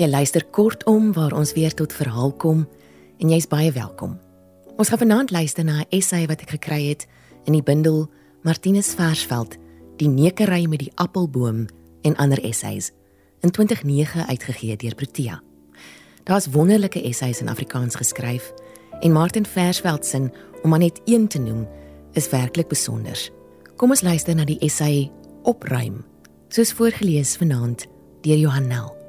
Jy luister kortom waar ons weer tot verhaal kom en jy's baie welkom. Ons gaan vanaand luister na 'n essay wat ek gekry het in die bundel Martinus Versveld, Die nekery met die appelboom en ander essays in 2009 uitgegee deur Protea. Daar's wonderlike essays in Afrikaans geskryf en Martin Versveld se om maar net een te noem is werklik besonder. Kom ons luister na die essay Opruim, soos voorgeles vanaand deur Johan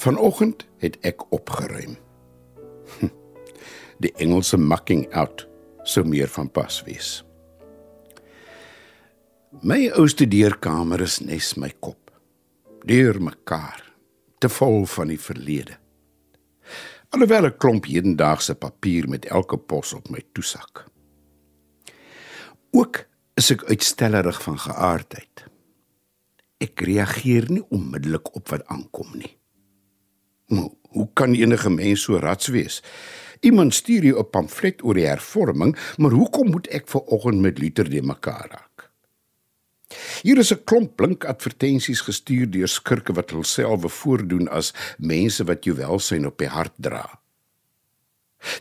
Vanoggend het ek opgeruim. Die Engelse mucking out sou meer van pas wees. My ou studeerkamer is nes my kop. Deur mekaar, te vol van die verlede. Alhoewel 'n klomp hedendaagse papier met elke pos op my toesak. Ook is ek uitstellerig van geaardheid. Ek reageer nie onmiddellik op wat aankom nie. Hoe kan enige mens so rats wees? Iemand stuur jou 'n pamflet oor die hervorming, maar hoekom moet ek ver oggend met Luther de mekaar raak? Hier is 'n klomp blink advertensies gestuur deur skurke wat hulself voordoen as mense wat jou welsyn op die hart dra.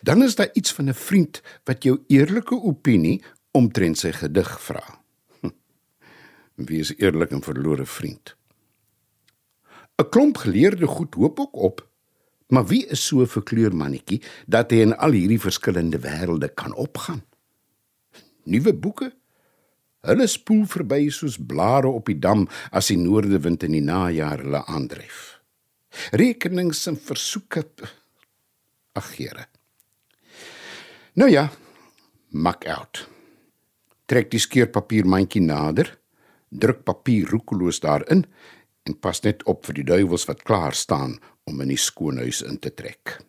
Dan is daar iets van 'n vriend wat jou eerlike opinie omtrent sy gedig vra. Wie is eerlik en verlore vriend? 'n Klomp geleerde goed hoop ook op. Maar wie is so 'n verkleur mannetjie dat hy in al hierdie verskillende wêrelde kan opgaan? Nuwe boeke? Hulle spoel verby soos blare op die dam as die noordewind in die najaar hulle aandryf. Rekenings en versoeke ag Here. Nou ja, mak out. Trek die skeerpapier mandjie nader, druk papier roekeloos daarin en pas net op vir die duiwels wat klaar staan om in die skoonhuis in te trek.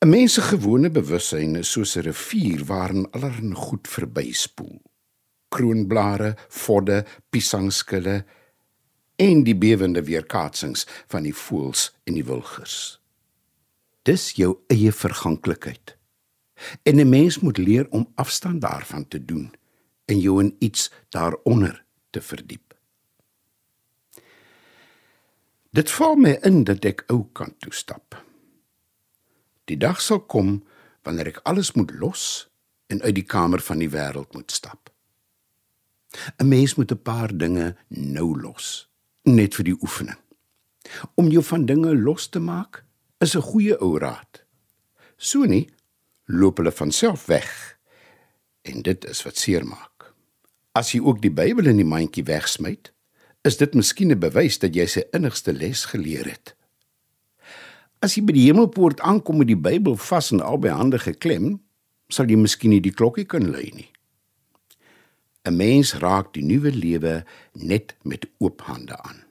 'n Mens se gewone bewussyn is soos 'n rivier waarin allerlei goed verbyspoel. Kroonblare, vodde, piesangskille en die bewende weerkaatsings van die voëls en die wilgers. Dis jou eie verganklikheid. En 'n mens moet leer om afstand daarvan te doen en jou in iets daaronder te verdiep. Dit val my in dat ek ou kan toestap. Die dag sal kom wanneer ek alles moet los en uit die kamer van die wêreld moet stap. 'n Mens moet 'n paar dinge nou los, net vir die oefening. Om jou van dinge los te maak is 'n goeie ou raad. So nie loop hulle van self weg. En dit is wat seermaak. As jy ook die Bybel in die mandjie wegsmyt, is dit miskien 'n bewys dat jy sy innigste les geleer het. As jy by die hemelpoort aankom met die Bybel vas in albei hande geklem, sal jy miskien nie die klokkie kan lui nie. 'n Mens raak die nuwe lewe net met oop hande aan.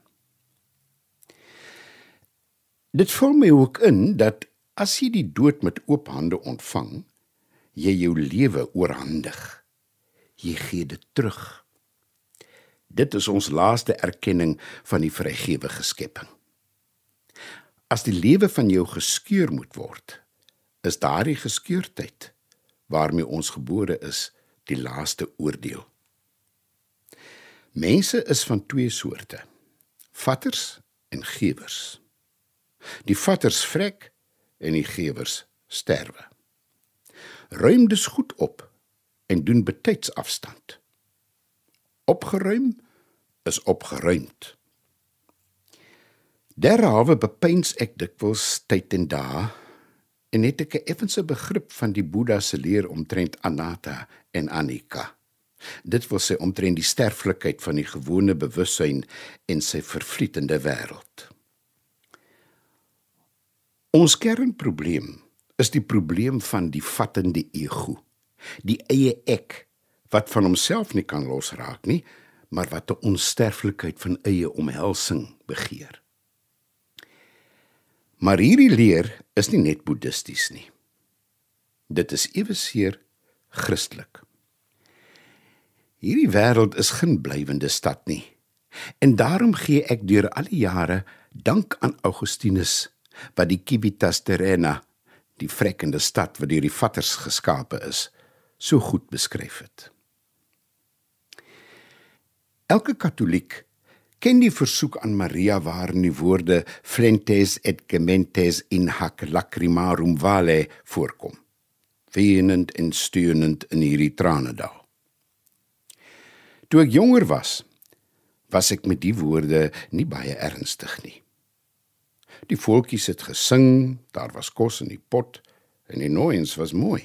Dit voel my ook in dat as jy die dood met oop hande ontvang, jy jou lewe oorhandig. Jy gee dit terug Dit is ons laaste erkenning van die vrygewige skepping. As die lewe van jou geskeur moet word, is daardie geskeurdheid waarmee ons gebore is, die laaste oordeel. Mense is van twee soorte: vatters en gewers. Die vatters vrek en die gewers sterwe. Ruim dus goed op en doen betyds afstand opgeruim is opgeruimd. Derhalwe bepeins ek dikwels tyd en dae en het ek 'n effense begrip van die Boeddha se leer omtrent anatta en anicca. Dit wil sê omtrent die sterflikheid van die gewone bewussyn en sy vervlietende wêreld. Ons kernprobleem is die probleem van die vattende ego, die eie ek wat van homself nie kan losraak nie, maar wat 'n onsterflikheid van eie omhelsing begeer. Maar hierdie leer is nie net boeddhisties nie. Dit is eweseer Christelik. Hierdie wêreld is geen blywende stad nie. En daarom gee ek deur al die jare dank aan Augustinus wat die Civitas Terrena, die vrekkende stad wat deur die vatters geskape is, so goed beskryf het. Elke katoliek ken die versoek aan Maria waarin die woorde flentes et gementes in hac lacrimarum vale voorkom. Weenend en steunend in hierdie tranedal. Toe ek jonger was, was ek met die woorde nie baie ernstig nie. Die volkies het gesing, daar was kos in die pot en die nooiens was mooi.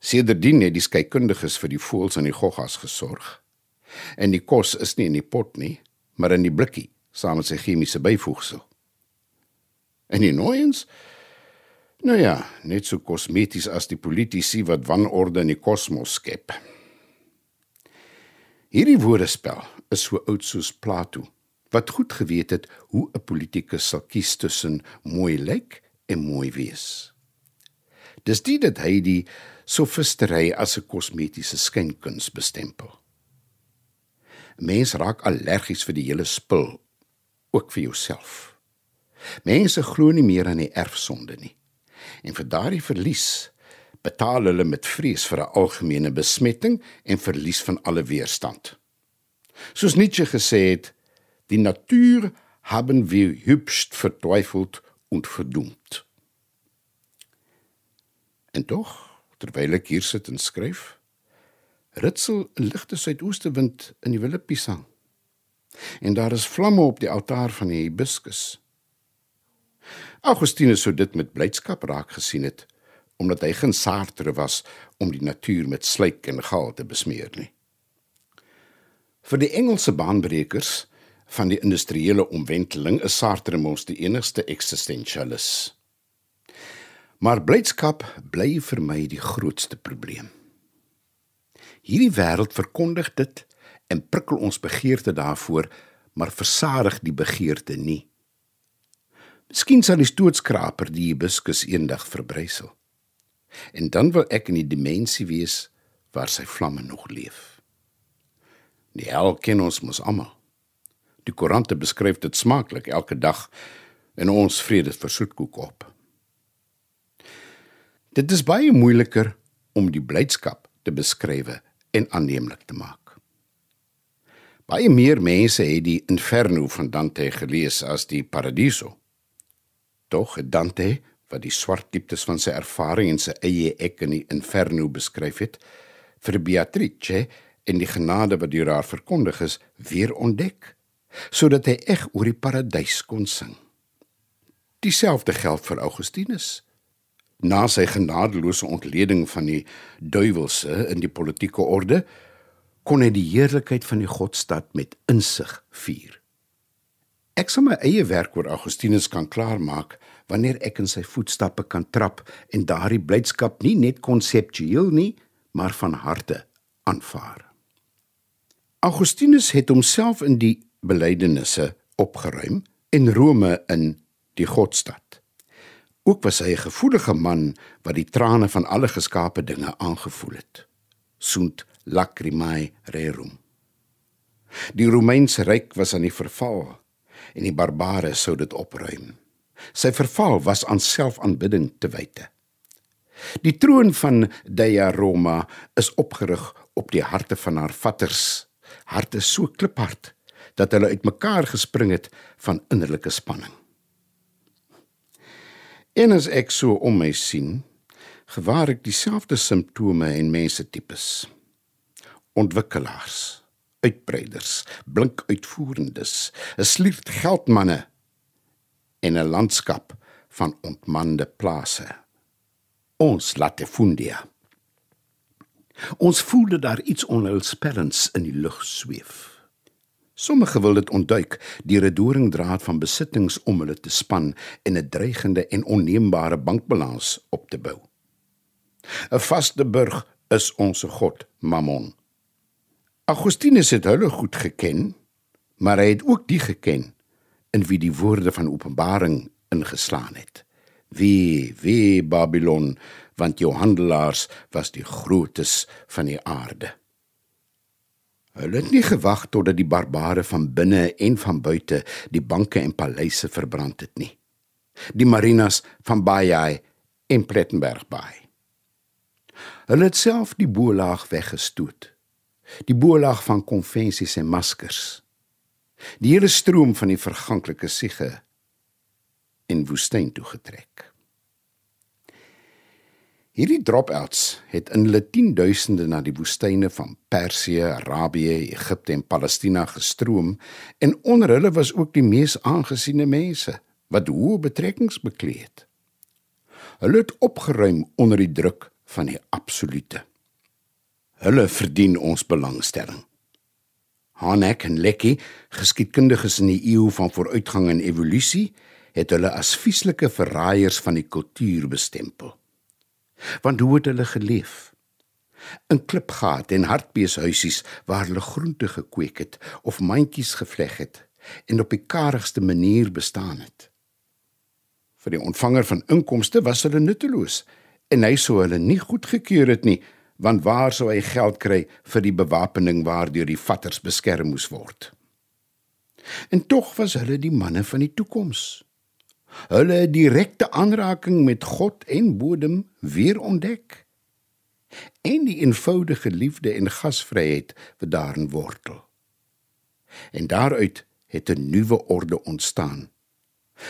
Sedertdien het die skeikundiges vir die voëls en die goggas gesorg. En die kos is nie in die pot nie, maar in die blikkie saam met sy chemiese byvoegsel. En die nooiens Nou ja, net so kosmeties as die politici wat wanorde in die kosmos skep. Hierdie woordespel is so oud soos Plato, wat goed geweet het hoe 'n politikus sal kies tussen mooi lyk en mooi wees. Dis dit dat hy die sofistery as 'n kosmetiese skynkuns bestempel. Mense raak allergies vir die hele spul, ook vir jouself. Mense glo nie meer aan die erfsonde nie. En vir daardie verlies betaal hulle met vrees vir 'n algemene besmetting en verlies van alle weerstand. Soos Nietzsche gesê het, die natuur haben wir hübsch verteufelt und verdummt. En tog, terwyl ek hier sit en skryf, ritsel 'n ligte suidoostewind in die wilde pisang. En daar is vlamme op die altaar van die hibiscus. Augustinus sou dit met blydskap raak gesien het omdat hy geen Sartre was om die natuur met slyk en gal te besmeer nie. Vir die Engelse baanbrekers van die industriële omwenteling is Sartre mos die enigste existentialis. Maar blydskap bly vir my die grootste probleem. Hierdie wêreld verkondig dit en prikkel ons begeerte daarvoor, maar versadig die begeerte nie. Miskien sal die stootskraper die hibiscus eendag verbrysel. En dan wil ek in die dimensie wees waar sy vlamme nog leef. Die hel ken ons mos almal. Die koerante beskryf dit smaaklik elke dag en ons vrede vir soetkoek op. Dit is baie moeiliker om die blydskap te beskryf en aanneemlik te maak. Baie meer mense het die Inferno van Dante gelees as die Paradiso. Tog het Dante, wat die swart dieptes van sy ervaring en sy eie ek in die Inferno beskryf het, vir Beatrice en die genade wat deur haar verkondig is, weer ontdek, sodat hy eg oor die paradys kon sing. Dieselfde geld vir Augustinus na sy genadeloose ontleding van die duiwelse in die politieke orde kon hy die heerlikheid van die godstad met insig vier. Ek sal my eie werk oor Augustinus kan klaarmaak wanneer ek in sy voetstappe kan trap en daardie blydskap nie net konseptueel nie, maar van harte aanvaar. Augustinus het homself in die belydenisse opgeruim en Rome in die godstad. Ook was hy 'n gevoelige man wat die trane van alle geskape dinge aangevoel het. Sunt lacrimae rerum. Die Romeinse ryk was aan die verval en die barbare sou dit opruim. Sy verval was aan selfaanbidding te wyte. Die troon van Dea Roma is opgerig op die harte van haar vatters, harte so kliphard dat hulle uitmekaar gespring het van innerlike spanning. En as ek so om my sien, gewaar ek dieselfde simptome en mense tipes. Ontwikkelaars, uitbreiders, blink uitvoerendes, 'n sliert geldmanne en 'n landskap van ontmande plase. Ons latifundia. Ons voel dat daar iets onheilspellends in die lug sweef. Sommige wil dit ontduik deur 'n doringdraad van besittings om hulle te span en 'n dreigende en onneembare bankbalans op te bou. 'n Vaste burg is ons God, Mammon. Augustinus het hulle goed geken, maar hy het ook die geken in wie die woorde van Openbaring ingeslaan het. Wie, wie Babylon, want jou handelaars was die grootes van die aarde. Hulle het nie gewag totdat die barbare van binne en van buite die banke en paleise verbrand het nie. Die marinas van Baiai en Plettenberg Bay. Hulle het self die boelaag weggestoot. Die boelaag van konvensies en maskers. Die hele stroom van die verganklike siege in woestyn toe getrek. Hierdie dropouts het in hulle tienduisende na die woestyne van Persië, Arabië, Egipte en Palestina gestroom en onder hulle was ook die mees aangesiene mense wat hoë betrekkings bekleed het. Hulle het opgeruim onder die druk van die absolute. Hulle verdien ons belangstelling. Hanek en Lekkie, geskiedkundiges in die eeu van vooruitgang en evolusie, het hulle as vieslike verraaiers van die kultuur bestempel. Want hoe het hulle geleef? In klipgat en hartbeeshuisies waar hulle groente gekweek het of mandjies gevleg het en op die karigste manier bestaan het. Vir die ontvanger van inkomste was hulle nutteloos en hy sou hulle nie goedgekeur het nie want waar sou hy geld kry vir die bewapening waardeur die vatters beskerm moes word en tog was hulle die manne van die toekoms hulle direkte aanraking met God en bodem weer ontdek. En die eenvoudige liefde en gasvryheid wat daarin wortel. En daaruit het 'n nuwe orde ontstaan.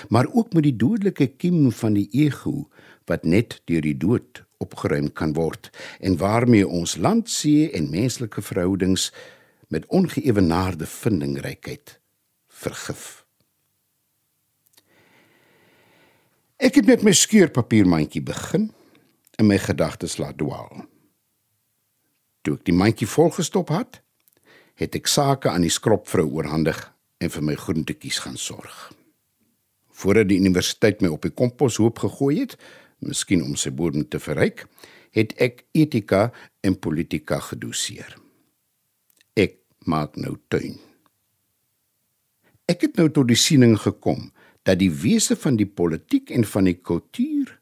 Maar ook met die dodelike kiem van die ego wat net deur die dood opgeruim kan word en waarmee ons land, see en menslike verhoudings met ongeëwenaarde vindingrykheid vergif. Ek het met my skeurpapiermandjie begin en my gedagtes laat dwaal. Toe ek die mandjie volgestop het, het ek sake aan die skropvrou oorhandig en vir my groentetjies gaan sorg. Voordat die universiteit my op die komposhoop gegooi het, miskien om sy bodem te verryk, het ek etika en politika gedoseer. Ek maak nou tuin. Ek het nou tot die siening gekom dat die wese van die politiek en van die kultuur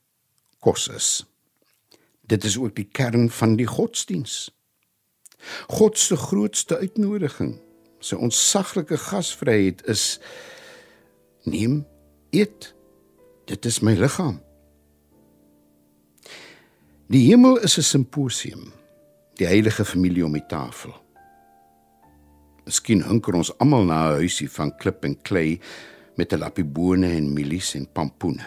kos is. Dit is ook die kern van die godsdiens. God se grootste uitnodiging, sy ontsaglike gasvryheid is neem eet dit is my liggaam. Die hemel is 'n simposium. Die heilige familie om die tafel. Miskien hunker ons almal na 'n huisie van klip en klei met 'n lappie bone en mielies en pampoene.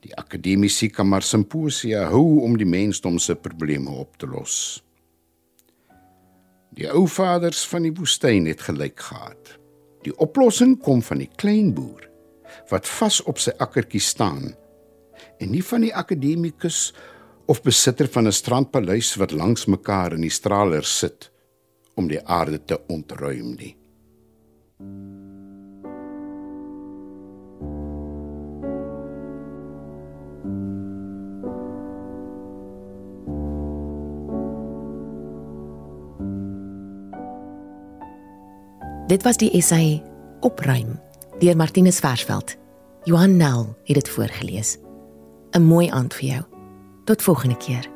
Die akademiese kan maar simposia hou om die mensdom se probleme op te los. Die ou vaders van die woestyn het gelyk gehad. Die oplossing kom van die klein boer wat vas op sy akkertjie staan en nie van die akademikus of besitter van 'n strandpaleis wat langs mekaar in die straler sit om die aarde te ontruim nie. Dit was die essay Opruim deur Martinus Versveld. Johan Nel het dit voorgeles. 'n mooi aand vir jou. Tot volgende keer.